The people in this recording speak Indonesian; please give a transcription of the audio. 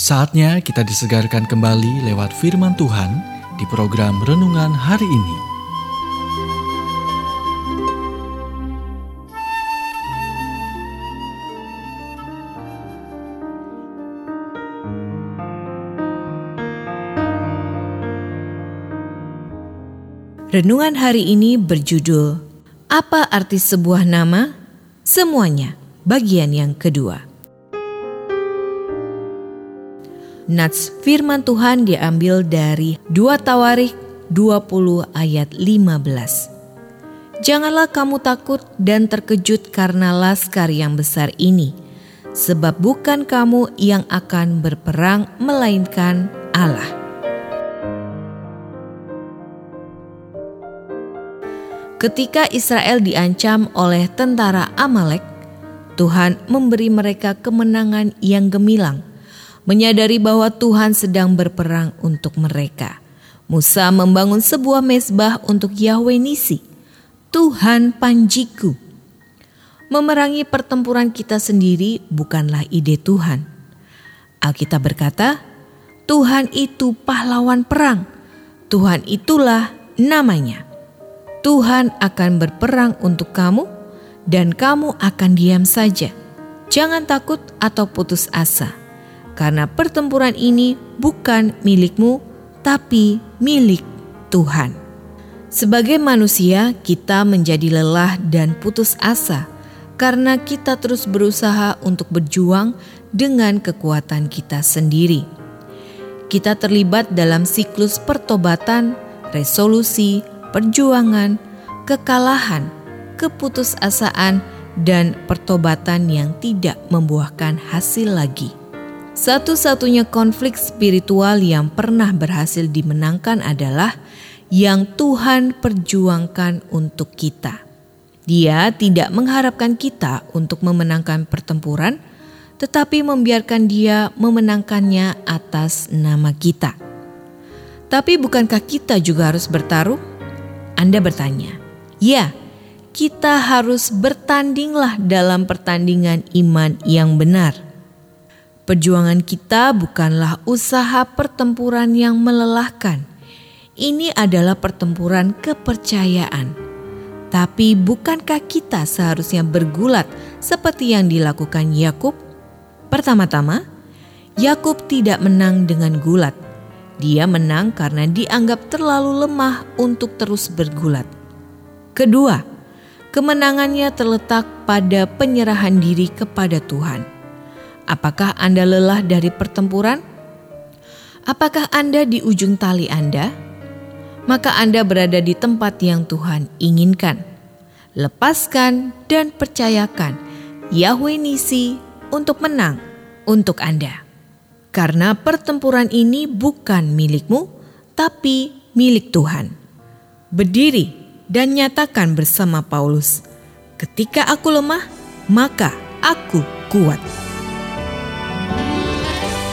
Saatnya kita disegarkan kembali lewat firman Tuhan di program renungan hari ini. Renungan hari ini berjudul Apa arti sebuah nama? Semuanya, bagian yang kedua. Nats firman Tuhan diambil dari 2 Tawarik 20 ayat 15. Janganlah kamu takut dan terkejut karena laskar yang besar ini, sebab bukan kamu yang akan berperang melainkan Allah. Ketika Israel diancam oleh tentara Amalek, Tuhan memberi mereka kemenangan yang gemilang menyadari bahwa Tuhan sedang berperang untuk mereka. Musa membangun sebuah mesbah untuk Yahweh Nisi, Tuhan Panjiku. Memerangi pertempuran kita sendiri bukanlah ide Tuhan. Alkitab berkata, Tuhan itu pahlawan perang. Tuhan itulah namanya. Tuhan akan berperang untuk kamu dan kamu akan diam saja. Jangan takut atau putus asa karena pertempuran ini bukan milikmu, tapi milik Tuhan. Sebagai manusia, kita menjadi lelah dan putus asa karena kita terus berusaha untuk berjuang dengan kekuatan kita sendiri. Kita terlibat dalam siklus pertobatan, resolusi, perjuangan, kekalahan, keputusasaan, dan pertobatan yang tidak membuahkan hasil lagi. Satu-satunya konflik spiritual yang pernah berhasil dimenangkan adalah yang Tuhan perjuangkan untuk kita. Dia tidak mengharapkan kita untuk memenangkan pertempuran, tetapi membiarkan Dia memenangkannya atas nama kita. Tapi, bukankah kita juga harus bertaruh? Anda bertanya, "Ya, kita harus bertandinglah dalam pertandingan iman yang benar." Perjuangan kita bukanlah usaha pertempuran yang melelahkan. Ini adalah pertempuran kepercayaan. Tapi bukankah kita seharusnya bergulat seperti yang dilakukan Yakub? Pertama-tama, Yakub tidak menang dengan gulat. Dia menang karena dianggap terlalu lemah untuk terus bergulat. Kedua, kemenangannya terletak pada penyerahan diri kepada Tuhan. Apakah Anda lelah dari pertempuran? Apakah Anda di ujung tali Anda? Maka Anda berada di tempat yang Tuhan inginkan. Lepaskan dan percayakan Yahweh Nisi untuk menang untuk Anda. Karena pertempuran ini bukan milikmu, tapi milik Tuhan. Berdiri dan nyatakan bersama Paulus, "Ketika aku lemah, maka aku kuat."